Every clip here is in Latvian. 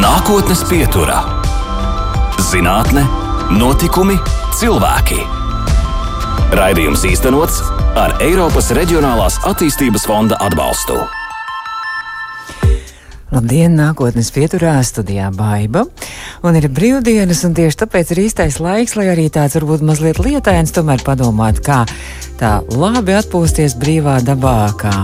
Nākotnes pieturā - zinātne, notikumi, cilvēki. Raidījums īstenots ar Eiropas Reģionālās attīstības fonda atbalstu. Labdien, nākotnes pieturā studijā Baiva. Un ir brīvdienas, un tieši tāpēc ir īstais laiks, lai arī tāds varbūt mazliet lietains, tomēr padomāt, kā tā labi atpūsties brīvā dabā, kā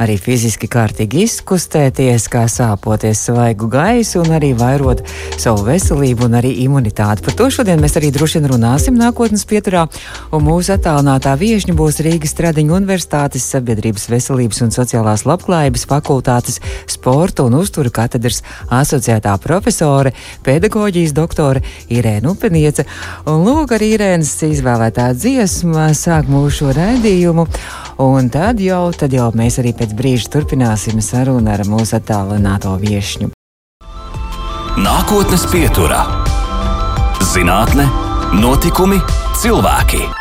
arī fiziski kārtīgi izkustēties, kā sāpoties svaigu gaisu un arī vairot savu veselību un arī imunitāti. Par to šodien mēs arī droši vien runāsim nākotnes pieturā, un mūsu attālinātā viešņa būs Rīgas Stradiņa Universitātes sabiedrības veselības un sociālās labklājības fakultātes sporta un uztura katedras asociētā profesore, pedagoģijas doktore Irēna Upeniece, un lūk arī Irēnas izvēlētā dziesma sāk mūsu šo raidījumu. Un tad jau, tad jau mēs arī pēc brīža turpināsim sarunu ar mūsu attālināto viesņu. Nākotnes pieturā - zinātne, notikumi, cilvēki.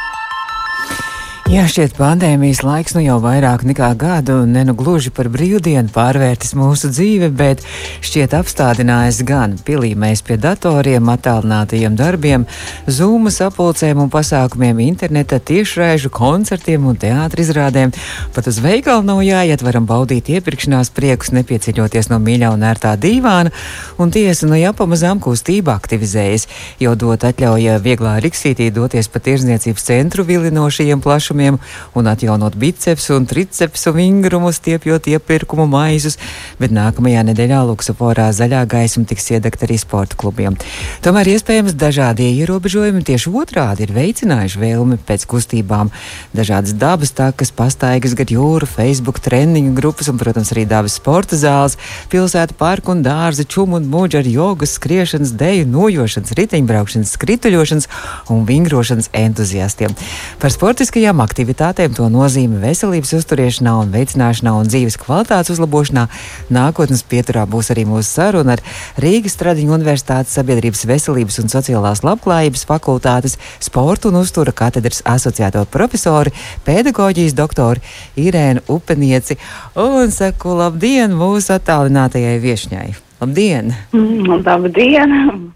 Jā, šķiet, pandēmijas laiks nu jau vairāk nekā gadu, ne nu gluži par brīvdienu pārvērtis mūsu dzīvi, bet šķiet apstādinājis gan pilīmēs pie datoriem, attālinātajiem darbiem, zūma sapulcēm un pasākumiem interneta, tiešraižu koncertiem un teātri izrādēm. Pat uz veikalu nav jāiet, varam baudīt iepirkšanās priekus, nepieceļoties no mīļā un ērtā dīvāna, un tiesa nu jāpamazām kustība aktivizējas, jo dot atļauja vieglā riksītī doties pa tirzniecības centru vilinošajiem plašumiem pasākumiem un atjaunot biceps un triceps un vingrumu, stiepjot iepirkumu maizus, bet nākamajā nedēļā Luksuforā zaļā gaisma tiks iedegta arī sporta klubiem. Tomēr iespējams dažādie ierobežojumi tieši otrādi ir veicinājuši vēlmi pēc kustībām. Dažādas dabas takas, pastaigas gar jūru, Facebook treniņu grupas un, protams, arī dabas sporta zāles, pilsētu parku un dārzi, čumu un muģi ar jogas, skriešanas, deju, nojošanas, riteņbraukšanas, skrituļošanas un vingrošanas entuziastiem. Par sportiskajām aktivitātēm, to nozīme veselības uzturēšanā un veicināšanā un dzīves kvalitātes uzlabošanā. Nākotnes pieturā būs arī mūsu saruna ar Rīgas Tradiņu Universitātes sabiedrības veselības un sociālās labklājības fakultātes sporta un uztura katedras asociēto profesori, pedagoģijas doktori Irēnu Upenieci un saku labdien mūsu attālinātajai viešņai. Labdien! Mm, labdien!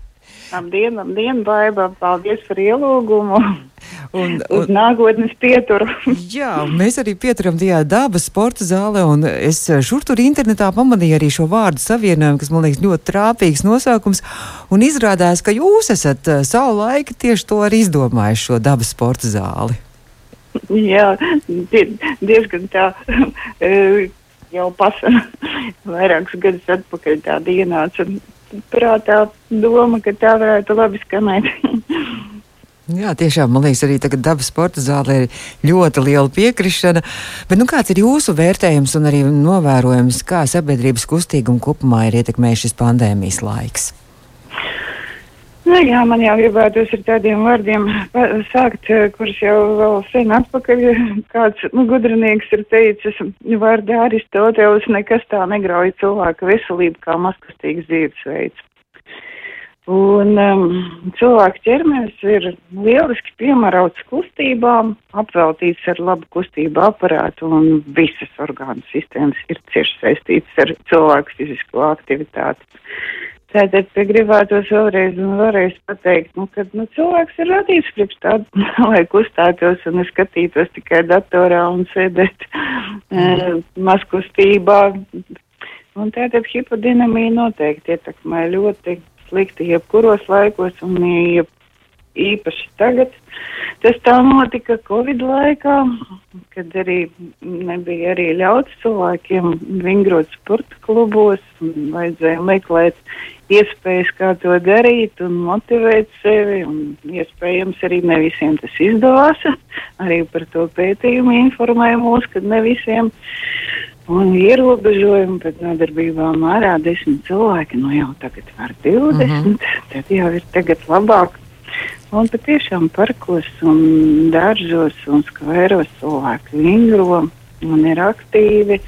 Labdien, labdien, Baiba! Paldies par ielūgumu! Un, un, uz nākotnes pieturu. jā, mēs arī pieturam tajā dabas sporta zālē, un es šur tur internetā pamanīju arī šo vārdu savienojumu, kas man liekas ļoti trāpīgs nosaukums, un izrādās, ka jūs esat uh, savu laiku tieši to arī izdomājis šo dabas sporta zāli. Jā, die, diezgan tā. Eh, jau pasaka, vairākus gadus atpakaļ tāda ienāca prātā doma, ka tā varētu labi skanēt. Jā, tiešām man liekas, arī tagad dabas sporta zālē ir ļoti liela piekrišana. Bet nu, kāds ir jūsu vērtējums un arī novērojums, kā sabiedrības kustīgumu kopumā ir ietekmējis šis pandēmijas laiks? Nu, jā, man jau gribētos ar tādiem vārdiem sākt, eh, kurus jau vēl sen atpakaļ kāds nu, gudrinieks ir teicis, vārdā Aristotelis nekas tā negrauj cilvēka veselību kā maskustīgs dzīvesveids. Un um, cilvēka ķermenis ir lieliski piemērots kustībām, apveltīts ar labu kustību aparātu, un visas orgānu sistēmas ir cieši saistītas ar cilvēku fizisko aktivitāti. Tātad gribētos vēlreiz un vēlreiz pateikt, nu, ka nu, cilvēks ir radīts priekš tādu, lai kustētos un neskatītos tikai datorā un sēdēt e, mazkustībā. Un tātad hipodinamija noteikti ietekmē ļoti slikti jebkuros laikos un jeb, īpaši tagad. Tas tā notika Covid laikā, kad arī nebija arī ļauts cilvēkiem vingrot sporta klubos un vajadzēja meklēt iespējas, kā to darīt un motivēt sevi. Un iespējams arī ne visiem tas izdevās. Arī par to pētījumu informēja mūs, ka ne visiem. Un ierobežojumi pēc nodarbībām ārā desmit cilvēki, nu jau tagad var 20, mm -hmm. tad jau ir tagad labāk. Un patiešām parkos un dārzos un skvēros cilvēki vingro un ir aktīvi,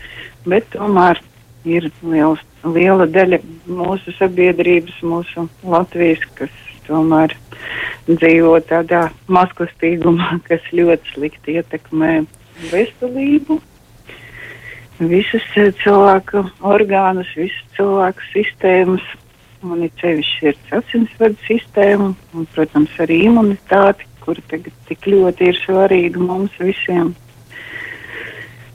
bet tomēr ir liels, liela daļa mūsu sabiedrības, mūsu Latvijas, kas tomēr dzīvo tādā mazkustīgumā, kas ļoti slikti ietekmē veselību visas eh, cilvēku orgānus, visas cilvēku sistēmas. un ir sevišķi sirds asinsvadu sistēma, un, protams, arī imunitāte, kura tagad tik ļoti ir svarīga mums visiem.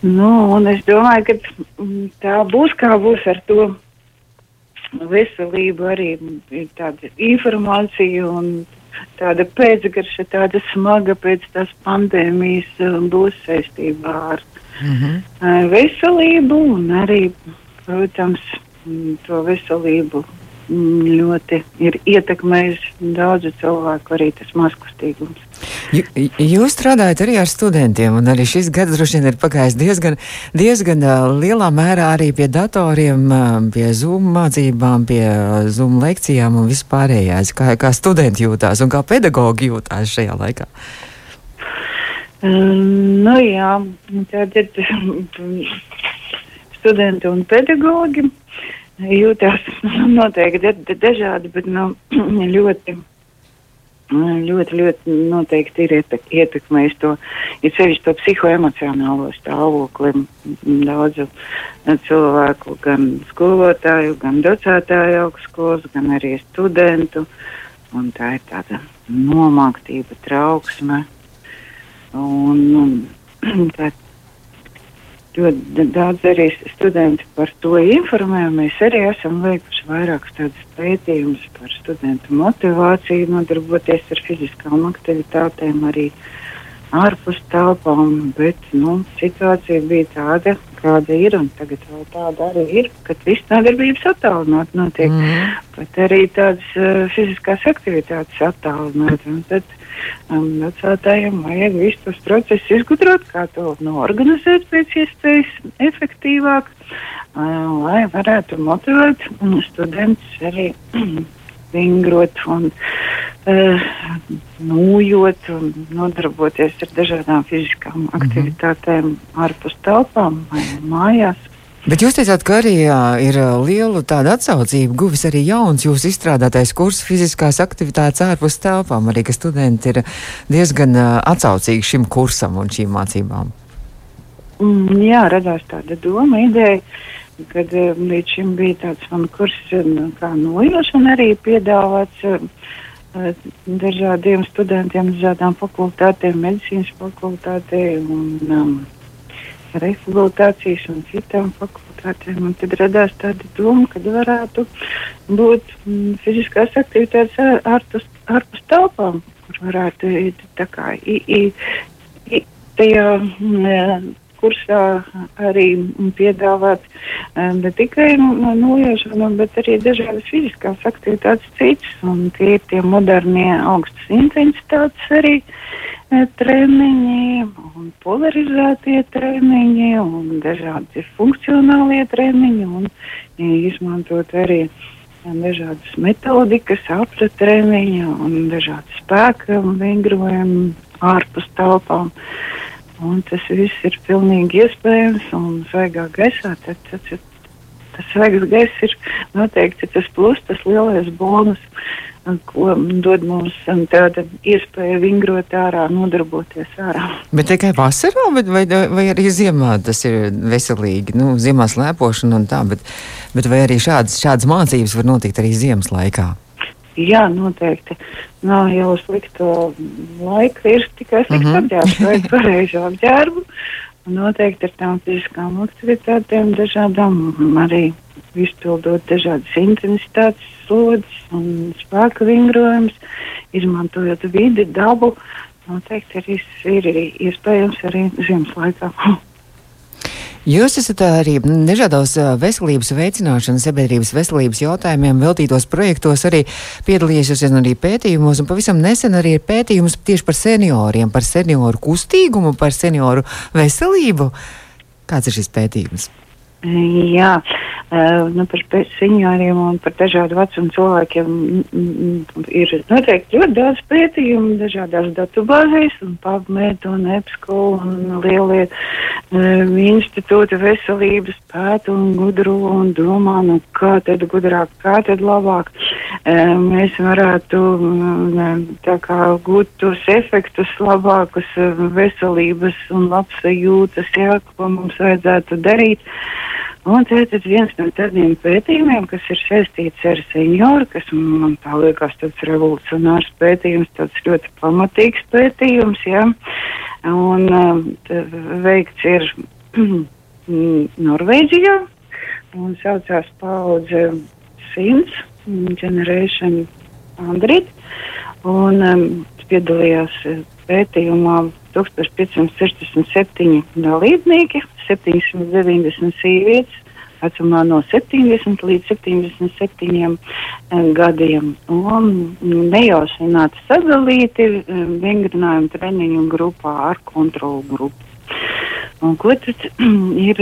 Nu, un es domāju, ka mm, tā būs kā būs ar to veselību, arī ir tāda informācija un tāda pēcgarša, tāda smaga pēc tās pandēmijas būs saistībā ar mm -hmm. veselību un arī, protams, to veselību ļoti ir ietekmējis daudzu cilvēku arī tas mazkustīgums. Jūs strādājat arī ar studentiem, un arī šis gads droši vien ir pagājis diezgan, diezgan lielā mērā arī pie datoriem, pie Zoom mācībām, pie Zoom lekcijām un vispārējais. Kā, kā studenti jūtās un kā pedagogi jūtās šajā laikā? Um, nu jā, tad ir studenti un pedagogi jūtās noteikti dažādi, bet nu, ļoti, ļoti, ļoti noteikti ir ietekmējis to, ir sevišķi to psihoemocionālo stāvokli daudzu cilvēku, gan skolotāju, gan docētāju augstskolas, gan arī studentu. Un tā ir tāda nomāktība, trauksme. Un, un tā ļoti daudz arī studenti par to informē. Mēs arī esam veikuši vairākus tādus pētījumus par studentu motivāciju nodarboties ar fiziskām aktivitātēm arī ārpus telpām, bet nu, situācija bija tāda, kāda ir, un tagad vēl tāda arī ir, kad viss nodarbības attālināt notiek, mm. pat arī tādas uh, fiziskās aktivitātes attālināt. Tad um, vecātājiem vajag visus tos procesus izgudrot, kā to nu, organizēt pēc iespējas efektīvāk, uh, lai varētu motivēt studentus arī vingrot un uh, nūjot un nodarboties ar dažādām fiziskām aktivitātēm mm -hmm. ārpus telpām vai mājās. Bet jūs teicāt, ka arī jā, ir liela tāda atsaucība, guvis arī jauns jūsu izstrādātais kurs fiziskās aktivitātes ārpus telpām, arī ka studenti ir diezgan atsaucīgi šim kursam un šīm mācībām. Mm, jā, radās tāda doma, ideja, kad līdz šim bija tāds man kurs kā nojošana arī piedāvāts dažādiem studentiem, dažādām fakultātēm, medicīnas fakultātē un um, rehabilitācijas un citām fakultātēm. Un tad radās tāda doma, ka varētu būt mm, fiziskās aktivitātes ārpus, ārpus telpām, kur varētu tā kā i, i, i, tajā mm, kursā arī piedāvāt ne tikai nojošanu, bet arī dažādas fiziskās aktivitātes citas. Un tie ir tie modernie augstas intensitātes arī. Uh, treniņi, un polarizētie treniņi, un dažādi funkcionālie treniņi, un izmantot arī dažādas metodikas, apta treniņi un dažādi spēka vingrojumi ārpus telpām. Un tas viss ir pilnīgi iespējams un svaigā gaisā. Tad, tad, tad, tas svaigs gaiss ir noteikti tas plus, tas lielais bonus. Ko dod mums um, tāda iespēja vingrot ārā, nodarboties ārā. Bet tikai vasarā, vai, vai, vai arī ziemā tas ir veselīgi? Nu, ziemā slēpošana un tā, bet, bet vai arī šādas, šādas mācības var notikt arī ziemas laikā? Jā, noteikti. Nav jau slikto laiku, ir tikai slikts uh -huh. apģērbs vai pareizi apģērbu. Noteikti ar tām fiziskām aktivitātēm dažādām arī izpildot dažādas intensitātes slodzes un spēka vingrojumus, izmantojot vidi, dabu. Noteikti arī ir, ir iespējams arī ziemas laikā. Jūs esat arī dažādos veselības veicināšanas, sabiedrības veselības jautājumiem veltītos projektos, arī piedalījušies arī pētījumos, un pavisam nesen arī ir pētījums tieši par senioriem, par senioru kustīgumu, par senioru veselību. Kāds ir šis pētījums? Jā, nu, par senioriem un par dažādu vecumu cilvēkiem ir noteikti ļoti daudz pētījumu dažādās datubāzēs, un PubMed un EPSCO un lielie uh, institūti veselības pēta un gudro un domā, nu kā tad gudrāk, kā tad labāk. uh, mēs varētu tā kā gūt tos efektus labākus uh, veselības un labsajūtas, jā, ko mums vajadzētu darīt. Un tātad viens no tādiem pētījumiem, kas ir saistīts ar senioru, kas man tā liekas tāds revolucionārs pētījums, tāds ļoti pamatīgs pētījums, jā. Un veikts ir Norvēģijā un saucās paudze Sins Generation Andrit. Un um, piedalījās pētījumā 1567 dalībnieki, 790 sievietes vecumā no 70 līdz 77 gadiem. Un nejaušināti sadalīti vingrinājumu treniņu grupā ar kontrolu grupu. Un ko tad ir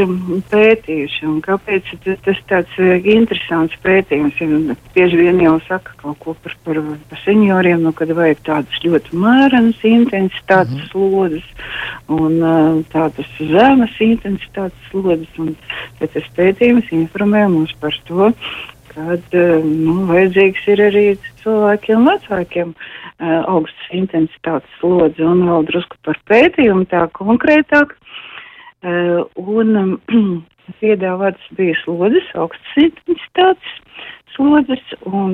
pētījuši un kāpēc tas tāds eh, interesants pētījums? Bieži vien jau saka kaut ko par, par, par senioriem, nu, kad vajag tādas ļoti mērenas intensitātes mm -hmm. slodzes un uh, tādas zemes intensitātes slodzes. Un, bet tas pētījums informē mums par to, kad uh, nu, vajadzīgs ir arī cilvēkiem vecākiem augsts intensitātes slodze un vēl drusku par pētījumu tā konkrētāk. Uh, un um, piedāvātas bija slodzes, augstas intensitātes slodzes un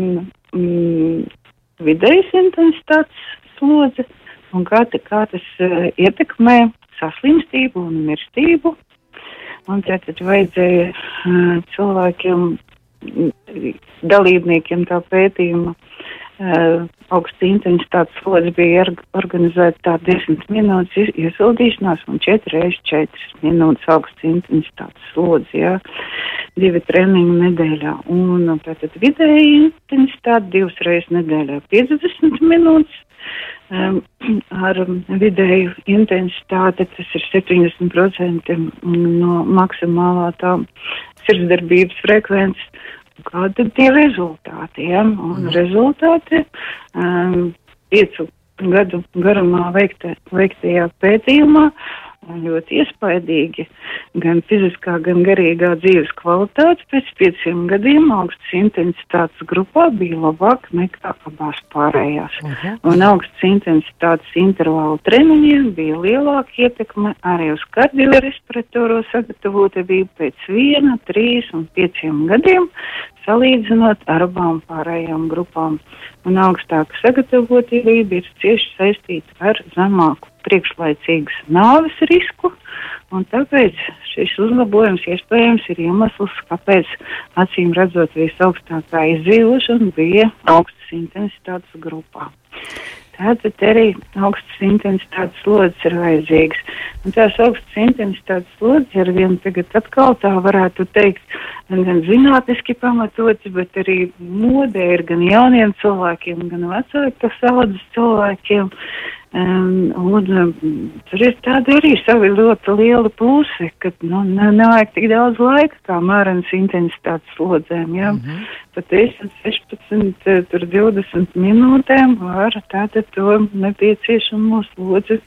um, vidējas intensitātes slodze, un kā, te, kā tas uh, ietekmē saslimstību un mirstību. Un tātad vajadzēja uh, cilvēkiem, dalībniekiem tā pētījuma uh, augsta intensitātes slodze bija organizēta tā 10 minūtes iesildīšanās un 4 reizes 4 minūtes augsta intensitātes slodze, jā, divi treniņi nedēļā. Un tātad vidēji intensitāte divas reizes nedēļā 50 minūtes. Um, ar vidēju intensitāti tas ir 70% no maksimālā tā sirdsdarbības frekvences kādi ir tie rezultāti. Ja? Un rezultāti um, piecu gadu garumā veikta, veiktajā pētījumā ļoti iespaidīgi. Gan fiziskā, gan garīgā dzīves kvalitāte pēc pieciem gadiem augstas intensitātes grupā bija labāka nekā abās pārējās. Uh -huh. Un augstas intensitātes intervālu treniņiem bija lielāka ietekme arī uz kardiorespiratoru sagatavotību pēc viena, trīs un pieciem gadiem, salīdzinot ar abām pārējām grupām. Un augstāka sagatavotība ir cieši saistīta ar zemāku priekšlaicīgas nāves risku, tāpēc šis uzlabojums iespējams ir iemesls, kāpēc acīm redzot visaugstākā izdzīvošana bija augstas intensitātes grupā. Tātad arī augstas intensitātes slodzes ir vajadzīgas. Un tās augstas intensitātes slodzes ar vienu tagad atkal tā varētu teikt, gan zinātniski pamatots, bet arī modē ir gan jauniem cilvēkiem, gan vecāku saudzes cilvēkiem. Um, un um, tur ir tādi arī savi ļoti lieli plusi, ka nu, ne, nevajag tik daudz laika kā mērenas intensitātes slodzēm. Ja? Mm -hmm. Pat 16, tur 20 minūtēm var tātad to nepieciešamo slodzi,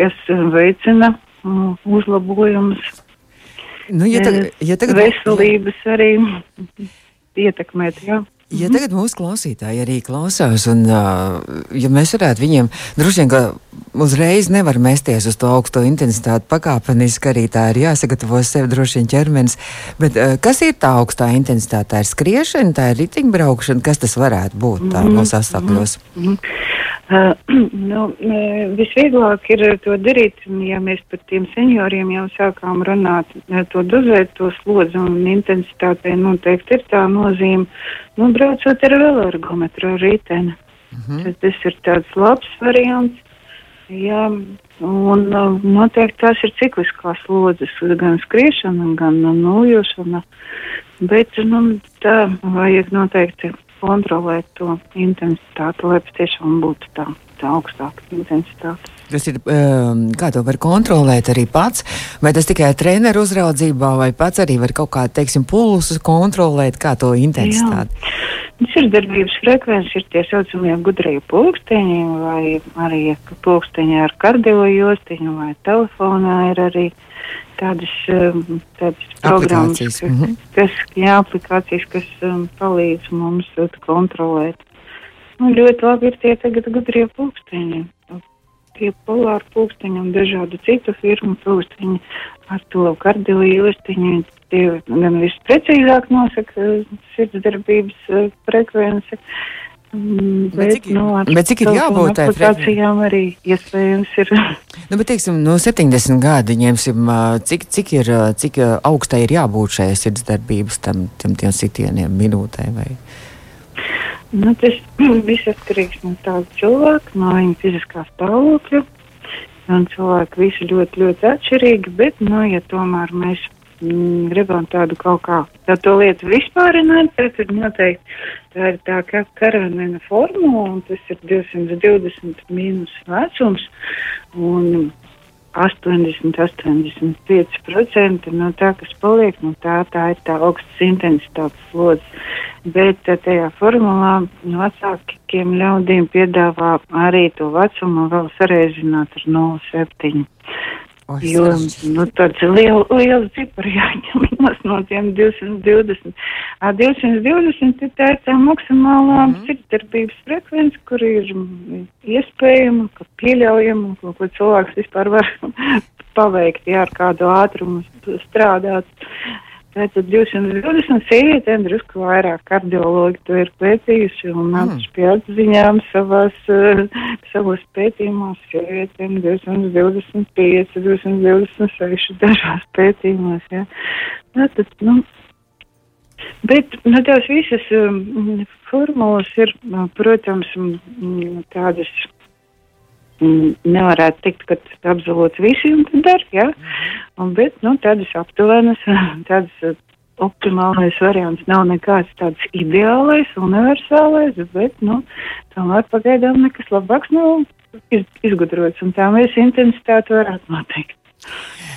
kas veicina uh, uzlabojumus. Nu, ja tagad, ja tagad... Veselības arī ietekmēt. Ja? Ja tagad mūsu klausītāji arī klausās, un uh, ja mēs varētu viņiem droši vien, ka uzreiz nevar mesties uz to augsto intensitāti pakāpeniski, arī tā ir jāsagatavo sev droši vien ķermenis, bet uh, kas ir tā augstā intensitāte? Tā ir skriešana, tā ir ritiņbraukšana, kas tas varētu būt tā -hmm. mūsu apstākļos? Mm -hmm. Uh, nu, visvieglāk ir to darīt, ja mēs par tiem senioriem jau sākām runāt, to dozēt, to slodzi un intensitātei noteikti ir tā nozīme, nu, braucot ar veloergometru ar riteni. Uh mhm. -huh. Tas ir tāds labs variants. Jā, un noteikti tās ir cikliskās slodzes, gan skriešana, gan nojošana, bet, nu, tā vajag noteikti kontrolēt to intensitāti, lai patiešām būtu tā, tā augstāka intensitāte. Tas ir, um, kā to var kontrolēt arī pats, vai tas tikai treneru uzraudzībā, vai pats arī var kaut kā, teiksim, pulsu kontrolēt, kā to intensitāti? Jā. Sirdsdarbības frekvence ir tie saucamie gudrie pulksteņi, vai arī pulksteņi ar kardiojostiņu, vai telefonā ir arī tādas, um, tādas programmas, kas, mm -hmm. kas, jā, aplikācijas, kas um, palīdz mums kontrolēt. Nu, ļoti labi ir tie tagad gudrie pulksteņi. tie polāri pulksteņi un dažādu citu firmu pulksteņi ar to kardioīlistiņu. Tie gan visprecīzāk nosaka sirdsdarbības frekvenci. Mm, bet, bet, cik, nu, bet cik ir jābūt tai frekvencijām arī iespējams ir. Nu, bet, teiksim, no 70 gadi ņemsim, cik, cik, ir, cik augstai ir jābūt šai sirdsdarbības tam, tam tiem sitieniem minūtē vai? Nu, tas viss atkarīgs no tāda cilvēka, no viņa fiziskā stāvokļa. Un cilvēki visi ļoti, ļoti atšķirīgi, bet, nu, ja tomēr mēs mm, gribam tādu kaut kā tādu lietu vispārināt, tad noteikti tā ir tā kā karavīna formula, un tas ir 220 mīnus vecums. Un 80-85% no tā, kas paliek, no tā, tā ir tā augstas intensitātes slodze. Bet tajā formulā vecākiem ļaudīm piedāvā arī to vecumu vēl sareizināt ar 0,7. O, jo nu, tāds liels, liels cipars jāņem no tiem 220. A, 220 ir tā, tā maksimālā mm -hmm. sirdsdarbības frekvence, kur ir iespējama, ka pieļaujama, ko, ko cilvēks vispār var paveikt, ja ar kādu ātrumu strādāt. Tātad 220 sievietēm drusku vairāk kardiologi to ir pētījuši un nākuši mm. pie atziņām savās, uh, savos pētījumos sievietēm 225, 226 dažās pētījumos. Ja. Tātad, nu, bet nu, tās visas um, formulas ir, protams, tādas nevarētu teikt, ka absolūti visi jums dara, ja? Un, bet, nu, tādas aptuvenas, tādas optimālais variants nav nekāds tāds ideālais, universālais, bet, nu, tomēr pagaidām nekas labāks nav iz, izgudrots, un tā mēs intensitāti varētu noteikt.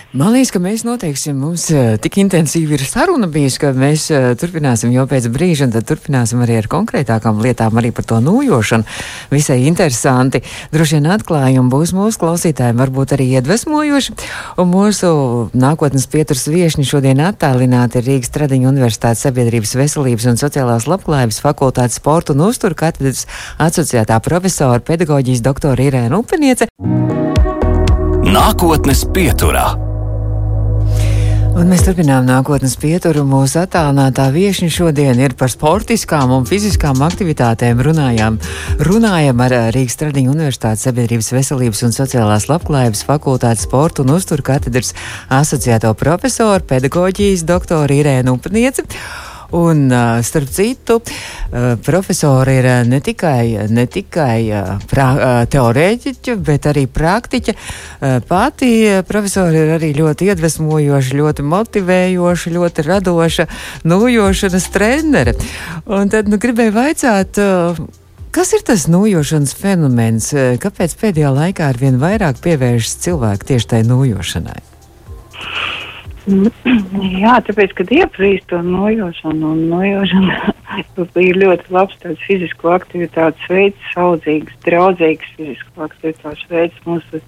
Man liekas, ka mēs noteiksim, mums uh, tik intensīvi ir saruna bijusi, ka mēs uh, turpināsim jau pēc brīža, un tad turpināsim arī ar konkrētākām lietām, arī par to nojošanu. Visai interesanti. Droši vien atklājumi būs mūsu klausītājiem, varbūt arī iedvesmojoši. Un mūsu nākotnes pieturs viešņi šodien attālināti ir Rīgas Tradiņu Universitātes sabiedrības veselības un sociālās labklājības fakultātes sporta un uzturu katedras asociētā profesora pedagoģijas doktora Irēna Upeniece. Nākotnes pieturā. Un mēs turpinām nākotnes pieturu. Mūsu attālinātā viesiņa šodien ir par sportiskām un fiziskām aktivitātēm. Runājām, runājam ar Rīgas Tradiņu Universitātes sabiedrības veselības un sociālās labklājības fakultātes sporta un uzturu katedras asociēto profesoru, pedagoģijas doktoru Irēnu Upnieci. Un, starp citu, profesori ir ne tikai, ne tikai pra, teorētiķi, bet arī praktiķi. Pati profesori ir arī ļoti iedvesmojoša, ļoti motivējoša, ļoti radoša, nujošanas trenere. Un tad nu, gribēju vaicāt. Kas ir tas nojošanas fenomens? Kāpēc pēdējā laikā ar vien vairāk pievēršas cilvēki tieši tai nojošanai? Jā, tāpēc, kad iepazīst to nojošanu, un nojošana ir ļoti labs tāds fizisko aktivitātes veids, saudzīgs, draudzīgs fizisko aktivitātes veids mūsu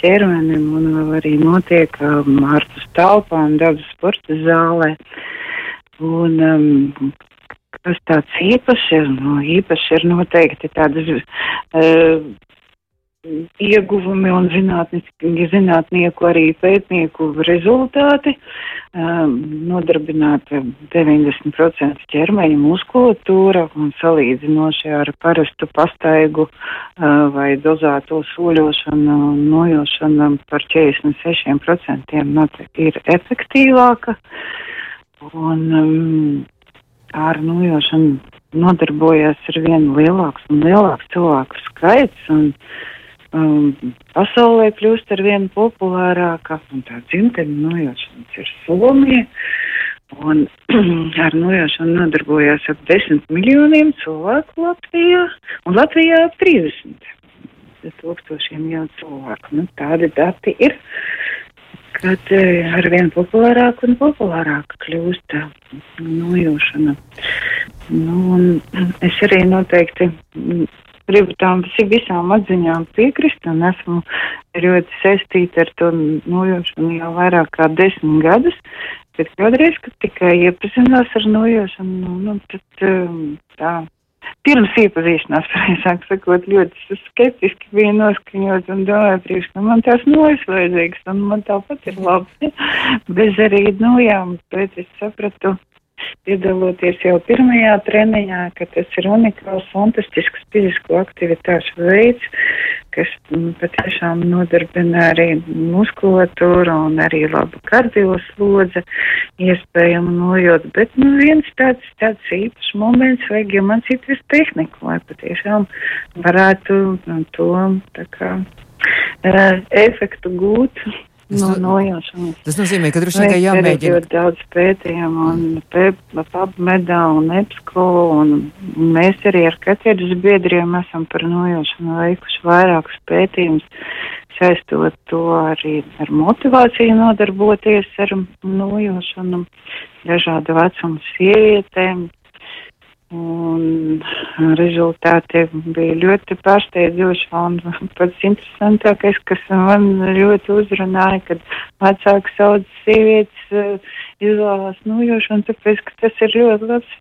ķermenim, un vēl arī notiek um, ārpus telpām, dabas sporta zālē. Un, um, kas tāds īpašs ir? Nu, īpaši ir noteikti tādas uh, ieguvumi un zinātnieku arī pētnieku rezultāti um, nodarbināt 90% ķermeņa muskulatūra un salīdzinoši ar parastu pastaigu uh, vai dozēto soļošanu un nojošanu par 46% ir efektīvāka. Un, um, ar nojošanu nodarbojas ar vien lielāks un lielāks cilvēku skaits. Un, uh, um, pasaulē kļūst ar vienu populārākā, un tā dzimteņa nojošanas ir Somija. Un ar nojošanu nodarbojās ap 10 miljoniem cilvēku Latvijā, un Latvijā ap 30 tūkstošiem jau cilvēku. Nu, tādi dati ir, kad eh, ar vien populārāk un populārāk kļūst nojošana. Nu, es arī noteikti gribu tām visām atziņām piekrist un esmu ļoti saistīta ar to nojošanu jau vairāk kā desmit gadus. Bet kādreiz, kad tikai iepazinās ar nojošanu, nu, nu, tad um, tā pirms iepazīšanās, pareizāk sakot, ļoti skeptiski bija noskaņot un domāju, priekš, ka man tās nojas vajadzīgas, un man tāpat ir labi. Bez arī, nu jā, pēc es sapratu, piedaloties jau pirmajā treniņā, ka tas ir unikāls, fantastisks fizisko aktivitāšu veids, kas mm, patiešām nodarbina arī muskulatūru un arī labu kardioslodzi, iespējami nojot, bet nu viens tāds, tāds īpašs moments vajag iemācīt visu tehniku, lai patiešām varētu nu, to tā kā uh, efektu gūt no nojaušanas. Tas nozīmē, ka droši vien ka jāmēģina. Ir daudz pētījumu un PubMedā un EPSCO un mēs arī ar katedras biedriem esam par nojaušanu veikuši vairākus pētījumus, saistot to arī ar motivāciju nodarboties ar nojošanu dažādu vecumu sievietēm, Un rezultāti bija ļoti pārsteidzoši. Un pats interesantākais, kas man ļoti uzrunāja, kad vecāki sauc sievietes uh, izvēlās nojošanu, tāpēc, ka tas ir ļoti labs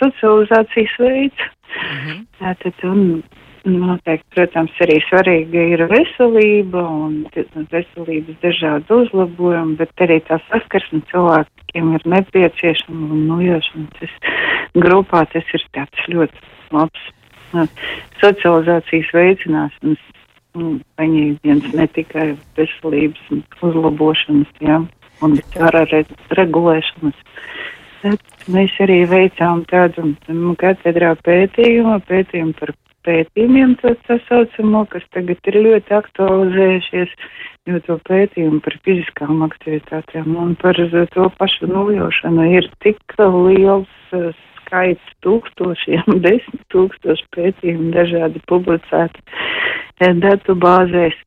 socializācijas veids. -hmm. Tātad, un Noteikti, protams, arī svarīga ir veselība un veselības dažādi uzlabojumi, bet arī tā saskarsme cilvēkiem ir nepieciešama un nojošana. Tas grupā tas ir tāds ļoti labs socializācijas veicināšanas. Viņi viens ne tikai veselības uzlabošanas, jā, un ar regulēšanas. Bet mēs arī veicām tādu katedrā pētījumu, pētījumu par pētījumiem, to tā saucamo, kas tagad ir ļoti aktualizējušies, jo to pētījumu par fiziskām aktivitātēm un par to pašu nojošanu ir tik liels skaits tūkstošiem, desmit tūkstoši pētījumu dažādi publicēti eh, datu bāzēs.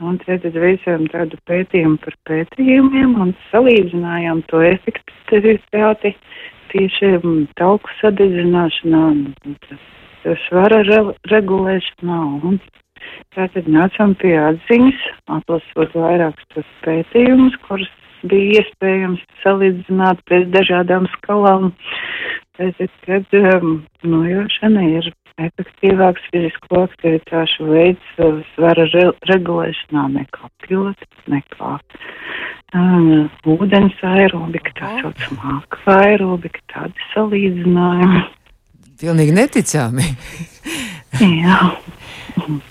Un tad veicām tādu pētījumu par pētījumiem un salīdzinājām to efektivitāti tieši mm, tauku sadedzināšanā. Svara re regulēšanā. Un tātad nācām pie atziņas, atlasot vairākus tos pētījumus, kurus bija iespējams salīdzināt pēc dažādām skalām. Tātad, kad um, nojošana ir efektīvāks fizisko aktivitāšu veids uh, svara re regulēšanā nekā pilota, nekā um, ūdens aerobika, tā saucamā aerobika, tādi salīdzinājumi. Pilnīgi neticami. Jā.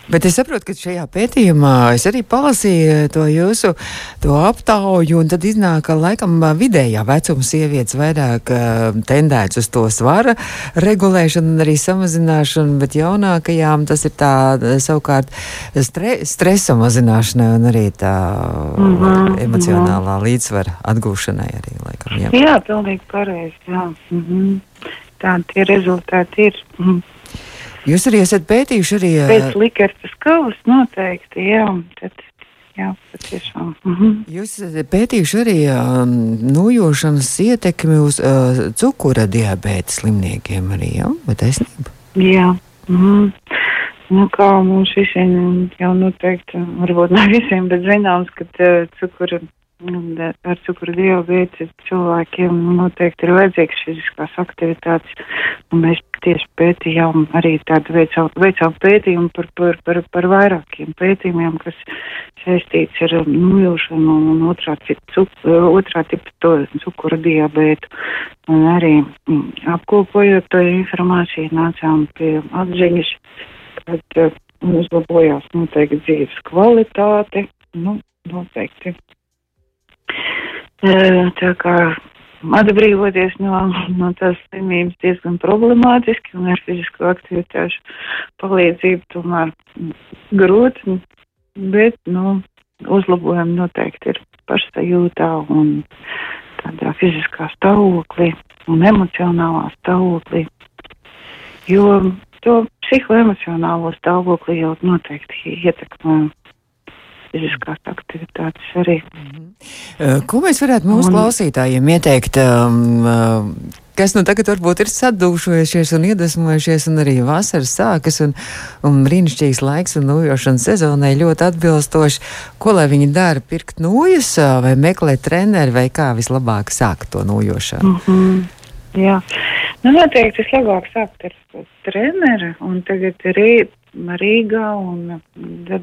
Bet es saprotu, ka šajā pētījumā es arī palasīju to jūsu to aptauju, un tad iznāk, ka laikam vidējā vecuma sievietes vairāk uh, tendēts uz to svara regulēšanu un arī samazināšanu, bet jaunākajām tas ir tā savukārt stre, stresa mazināšana un arī tā mm -hmm, emocionālā jā. līdzsvara atgūšanai arī laikam. Jā, jā pilnīgi pareizi, jā. Mm -hmm tādi tie rezultāti ir. Mm. Jūs arī esat pētījuši arī. Pēc likartas kavas noteikti, jā. Tad, jā. Mhm. Jūs esat pētījuši arī um, nojošanas ietekmi uz uh, cukura diabēta slimniekiem arī, jā? Vai taisnība? Jā. Mhm. Nu, kā mums visiem jau noteikti, varbūt ne visiem, bet zināms, ka uh, cukura ar cukuru diabēti cilvēkiem noteikti ir vajadzīgas fiziskās aktivitātes. Un mēs tieši pētījām arī tādu veicām, veicām pētījumu par, par, par, par vairākiem pētījumiem, kas saistīts ar nojaušanu un otrā, cuk, otrā tipa to cukura diabētu. Un arī mm, apkopojot to informāciju nācām pie atziņas, kad uh, uzlabojās noteikti dzīves kvalitāte. Nu, noteikti Tā kā atbrīvoties no, no tās slimības diezgan problemātiski un ar fizisko aktivitāšu palīdzību tomēr grūti, bet, nu, uzlabojumi noteikti ir pašsajūtā un tādā fiziskā stāvoklī un emocionālā stāvoklī. Jo to psihoemocionālo stāvokli jau noteikti ietekmē fiziskās aktivitātes arī. Mm -hmm. Ko mēs varētu mūsu un... klausītājiem ieteikt? Um, kas nu tagad varbūt ir sadūšojušies un iedvesmojušies, un arī vasaras sākas, un, un brīnišķīgs laiks un nojošanas sezonai ļoti atbilstoši. Ko lai viņi dara? Pirkt nojas vai meklēt treneri, vai kā vislabāk sākt to nojošanu? Mm -hmm. Jā, Nu, noteikti vislabāk sākt ar treneri, un tagad arī Rīgā un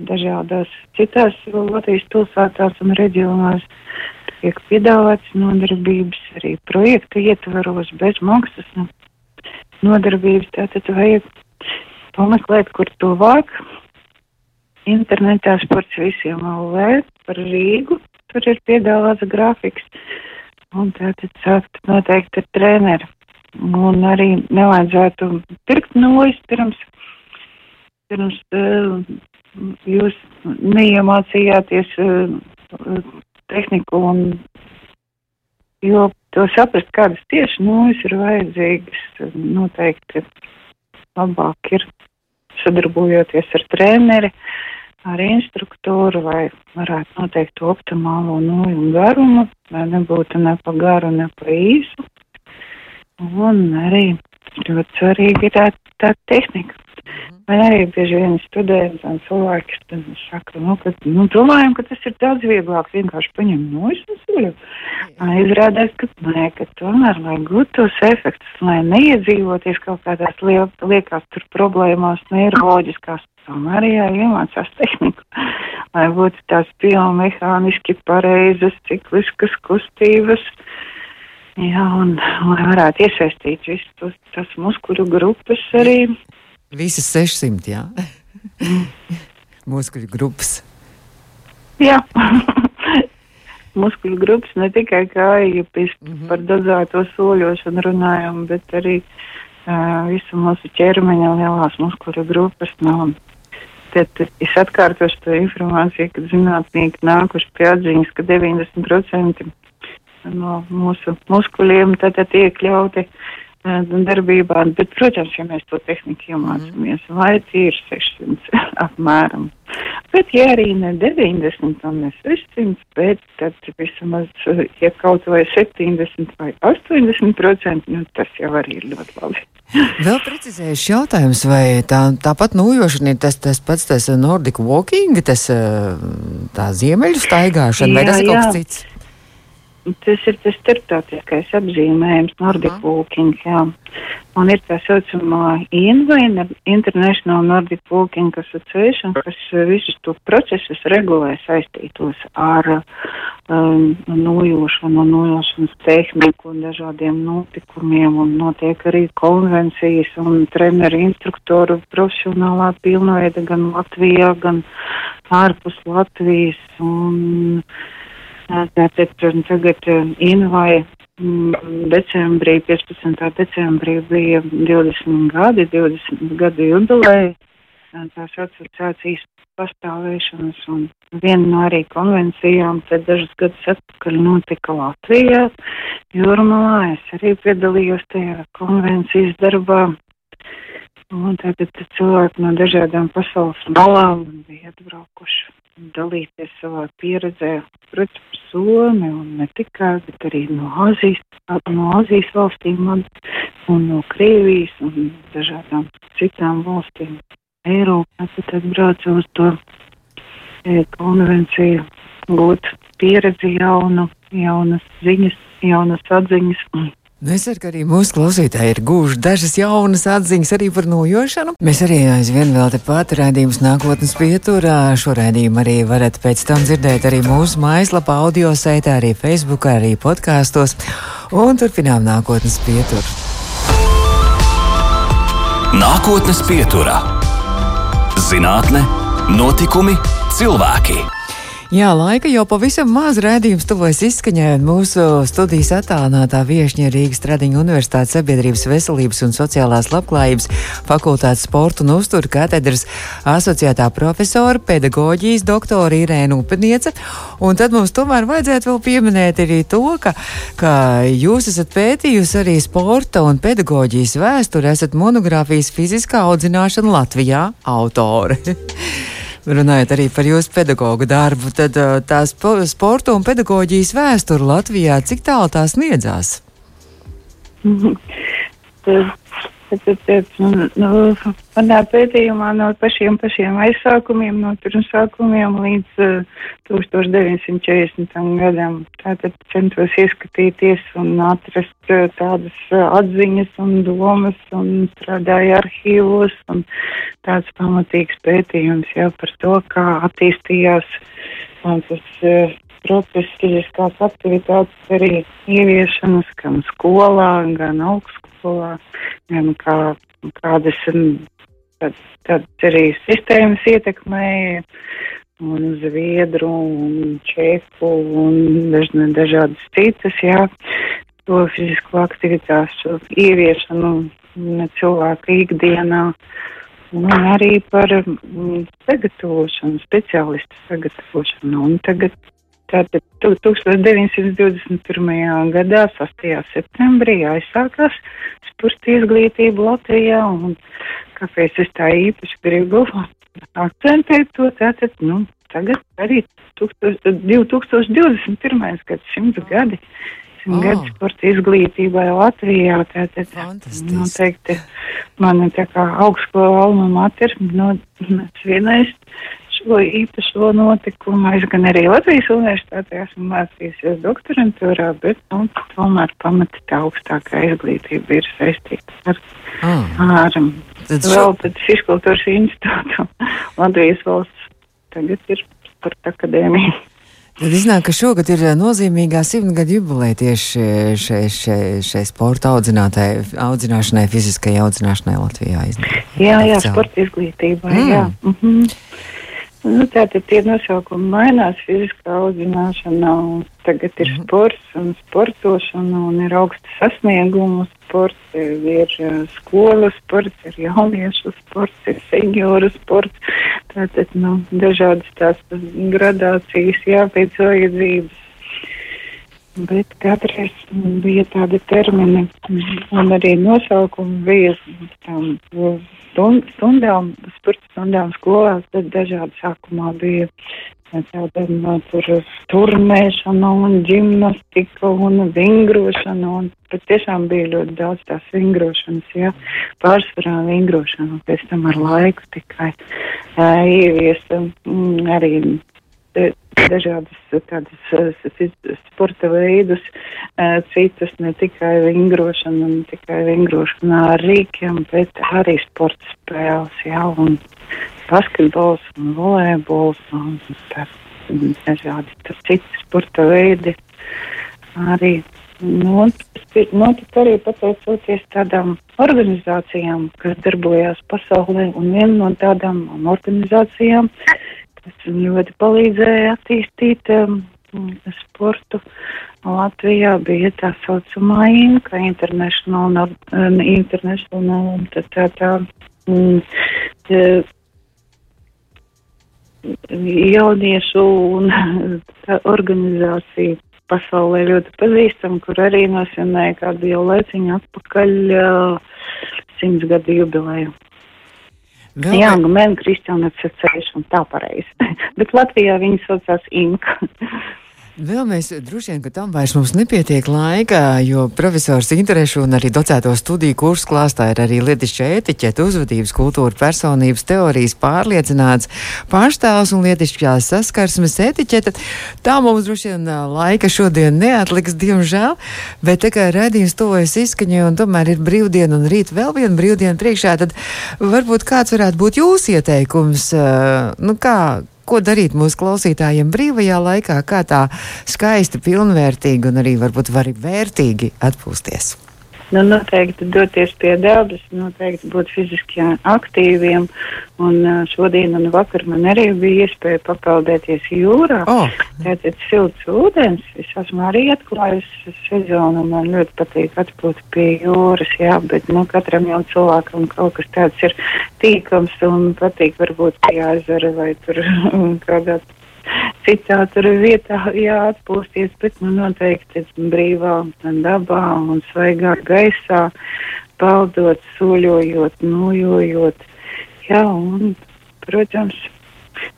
dažādās citās Latvijas pilsētās un reģionās tiek piedāvāts nodarbības arī projekta ietvaros bez maksas nodarbības. Tātad vajag pameklēt, kur tuvāk. Internetā sports visiem LV par Rīgu. Tur ir piedāvāts grafiks. Un tātad sākt noteikti ar treneru. Un arī nevajadzētu pirkt nojas pirms, pirms uh, jūs neiemācījāties uh, tehniku un, jo to saprast, kādas tieši nojas ir vajadzīgas, noteikti labāk ir sadarbojoties ar treneri, ar instruktoru, lai varētu noteikt to optimālo noju un garumu, lai nebūtu ne pa garu, ne pa īsu. Un arī ļoti svarīgi ir tā, tā tehnika. Man arī bieži vien studenti un cilvēki saka, nu, ka, nu, domājam, ka tas ir daudz vieglāk vienkārši paņemt suļu. Izrādās, ka nē, ka tomēr, lai gūtu tos efektus, lai neiedzīvoties kaut kādās liek, liekās tur problēmās, neiroloģiskās, tomēr jāiemācās tehniku, lai būtu tās biomehāniski pareizas, cikliskas kustības. Jā, un lai varētu iesaistīt visus tos, muskuļu grupas arī. Visas 600, jā. muskuļu grupas. Jā. muskuļu grupas ne tikai kāju mm -hmm. par dozēto soļošanu runājam, bet arī uh, visu mūsu ķermeņa lielās muskuļu grupas. No, tad es atkārtošu to informāciju, kad zinātnieki nākuši pie atziņas, ka 90% no mūsu muskuļiem tad iekļauti darbībā. Bet, protams, ja mēs to tehniku iemācāmies, mm. tie ir 600 apmēram. Bet, ja arī ne 90 un ne 600, bet tad vismaz, ja kaut vai 70 vai 80 procenti, nu, tas jau arī ir ļoti labi. Vēl precizējuši jautājums, vai tā, tāpat nojošana ir tas, tas pats tas Nordic walking, tas tā ziemeļu staigāšana, jā, vai tas ir kaut kas cits? Tas ir tas starptautiskais apzīmējums, Nordic uh -huh. Walking, jā. Un ir tā saucamā INVA, International Nordic Walking Association, kas visus to procesus regulē saistītos ar um, nojošanu, nojošanas tehniku un dažādiem notikumiem, un notiek arī konvencijas un treneru instruktoru profesionālā pilnveida gan Latvijā, gan ārpus Latvijas. Un, Tātad tagad Invai decembrī, 15. decembrī bija 20 gadi, 20 gadu jubileja tās asociācijas pastāvēšanas un viena no arī konvencijām tad dažus gadus atpakaļ notika Latvijā. Jūrmalā es arī piedalījos tajā konvencijas darbā. Un tātad cilvēki no dažādām pasaules malām bija atbraukuši dalīties savā pieredzē, protams, Somi un ne tikai, bet arī no Āzijas, no Āzijas valstīm un, un no Krievijas un dažādām citām valstīm. Eiropā tad braucu uz to e, konvenciju, gūt pieredzi jaunu, jaunas ziņas, jaunas atziņas. Nu, es ceru, ka arī mūsu klausītāji ir guvuši dažas jaunas atziņas arī par nojošanu. Mēs arī aizvien vēl tepat rādījums nākotnes pieturā. Šo rādījumu arī varat pēc tam dzirdēt arī mūsu mājaslapā, audio saitē, arī Facebook, arī podkāstos. Un turpinām nākotnes pieturu. Nākotnes pieturā - zinātne, notikumi, cilvēki. Jā, laika jau pavisam maz redzējums tuvojas izskaņai, un mūsu studijas attālinātā viesņa Rīgas Tradiņu Universitātes sabiedrības veselības un sociālās labklājības fakultātes sporta un uzturu katedras asociētā profesora, pedagoģijas doktora Irēna Upeniece. Un tad mums tomēr vajadzētu vēl pieminēt arī to, ka, ka jūs esat pētījusi arī sporta un pedagoģijas vēsturi, esat monogrāfijas fiziskā audzināšana Latvijā autore. runājot arī par jūsu pedagoģu darbu, tad uh, tā sporta un pedagoģijas vēsture Latvijā, cik tālu tā sniedzās? Tad, tad, nu, manā pētījumā no pašiem pašiem aizsākumiem, no pirmsākumiem līdz uh, 1940. gadam, tātad centos ieskatīties un atrast uh, tādas uh, atziņas un domas un strādāju arhīvos un tāds pamatīgs pētījums jau par to, kā attīstījās un tas uh, process, fiziskās aktivitātes arī ieviešanas gan skolā, gan augstskolas gan kā, kādas tad, tad arī sistēmas ietekmēja un zviedru un čeku un daž, dažādas citas, jā, to fizisko aktivitāšu ieviešanu cilvēku ikdienā. Un arī par mm, sagatavošanu, speciālistu sagatavošanu. Un tagad Tātad 1921. gadā, 6. septembrī, aizsākās sporta izglītība Latvijā, un kāpēc es tā īpaši gribu akcentēt to, tātad, nu, tagad arī 2021. gads, simts gadi, oh. gadi sporta izglītībai Latvijā, tātad, noteikti, man tā kā augstskola alma mater, no, svienais šo īpašo notikumu. Es gan arī Latvijas universitātē esmu mācījusies doktorantūrā, bet nu, tomēr pamata tā augstākā izglītība ir saistīta ar, ah. ar tad vēl šo... tad Fiskultūras institūtu Latvijas valsts. Tagad ir sporta akadēmija. Tad iznāk, ka šogad ir nozīmīgā simtgada jubileja tieši šai, šai, šai sporta audzināšanai, fiziskajai audzināšanai Latvijā. Iznāk. Jā, jā, sporta izglītībai, mm. jā. Mm -hmm. Nu, tātad tie nosaukumi mainās, fiziskā audzināšana, tagad ir -hmm. sports un sportošana, un ir augsta sasniegumu sports, ir, ir uh, skolas sports, ir jauniešu sports, ir senioru sports. Tātad, nu, dažādas tās gradācijas, jā, pēc vajadzības. Bet katreiz bija tādi termini, un arī nosaukumi bija tam stundām, sporta stundām skolās, tad dažādi sākumā bija tāda no, tur turnēšana un gimnastika un vingrošana, un pat tiešām bija ļoti daudz tās vingrošanas, jā, pārsvarā vingrošana, un pēc tam ar laiku tikai uh, ieviesa mm, arī dažādas tādas sporta veidus, citas ne tikai vingrošana, ne tikai vingrošana ar rīkiem, bet arī sporta spēles, jā, un basketbols un volejbols un dažādi citi sporta veidi arī. Nu, tas notika arī pateicoties tādām organizācijām, kas darbojās pasaulē, un viena no tādām organizācijām kas ļoti palīdzēja attīstīt um, sportu. Latvijā bija tā saucamā INKA, International, um, international tā, tā, tā, um, jauniešu un tā organizācija pasaulē ļoti pazīstama, kur arī nosvinēja kādu jau laiciņu atpakaļ uh, simts gadu jubileju. Vēl... Jā, un mēm un tā pareizi. Bet Latvijā viņi saucās Inka. Vēl mēs droši vien, ka tam vairs mums nepietiek laika, jo profesors interešu un arī docēto studiju kursu klāstā ir arī lietišķa etiķeta, uzvedības kultūra, personības teorijas pārliecināts pārstāvs un lietišķās saskarsmes etiķeta. Tā mums droši vien laika šodien neatliks, diemžēl, bet tā kā redzījums tuvojas izskaņai un tomēr ir brīvdiena un rīt vēl viena brīvdiena priekšā, tad varbūt kāds varētu būt jūsu ieteikums, nu kā, ko darīt mūsu klausītājiem brīvajā laikā, kā tā skaisti, pilnvērtīgi un arī varbūt arī vērtīgi atpūsties. Nu, noteikti doties pie dabas, noteikti būt fiziski aktīviem. Un šodien un vakar man arī bija iespēja papeldēties jūrā. Oh. Tātad silts ūdens. Es esmu arī atklājusi sezonu man ļoti patīk atpūt pie jūras. Jā, bet nu, katram jau cilvēkam kaut kas tāds ir tīkams un patīk varbūt pie ezera vai tur kādā citā tur vietā jāatpūsties, bet nu, noteikti brīvā dabā un svaigā gaisā, peldot, soļojot, nojojot. Jā, un, protams,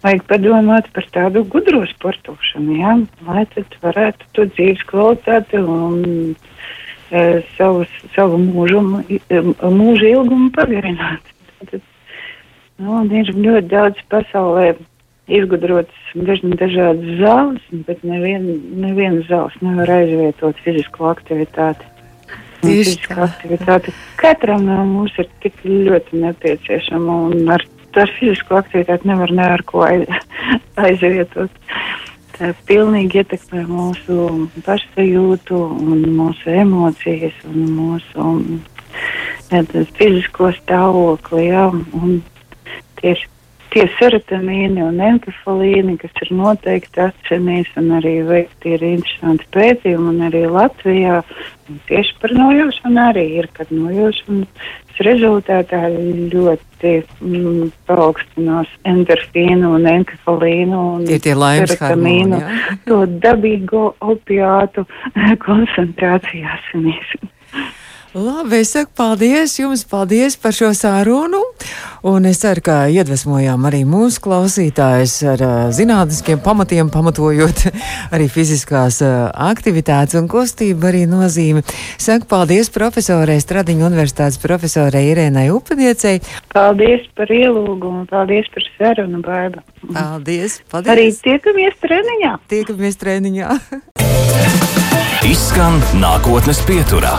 vajag padomāt par tādu gudro sportošanu, jā, lai tad varētu to dzīves kvalitāti un uh, savus, savu mūžu ilgumu pagarināt. Tad, nu, ir ļoti daudz pasaulē izgudrotas dažādas zāles, bet neviena nevien zāles nevar aizvietot fizisko aktivitāti. Fiziskā aktivitāte katram no mums ir tik ļoti nepieciešama, un ar, ar fizisko aktivitāti nevar ne ar ko aiz, aizvietot. Tā pilnīgi ietekmē mūsu pašsajūtu, un mūsu emocijas un mūsu jā, fizisko stāvokli. Jā, un tieši tie serotonīni un enkefalīni, kas ir noteikti atcenīs, un arī veikti ir interesanti pētījumi, un arī Latvijā un tieši par nojošanu arī ir, kad nojošanas rezultātā ļoti mm, paaugstinās endorfīnu un enkefalīnu un tie laimes serotonīnu, to dabīgo opiātu koncentrācijā asinīs. Labi, es saku paldies jums, paldies par šo sārunu, un es ceru, ka iedvesmojām arī mūsu klausītājus ar uh, zinātniskiem pamatiem, pamatojot arī fiziskās uh, aktivitātes un kustību arī nozīmi. Saku paldies profesorai Stradiņu universitātes profesorai Irēnai Upaniecei. Paldies par ielūgumu, paldies par sarunu, Baiba. Paldies, paldies. Arī tiekamies treniņā. Tiekamies treniņā. Izskan nākotnes pieturā.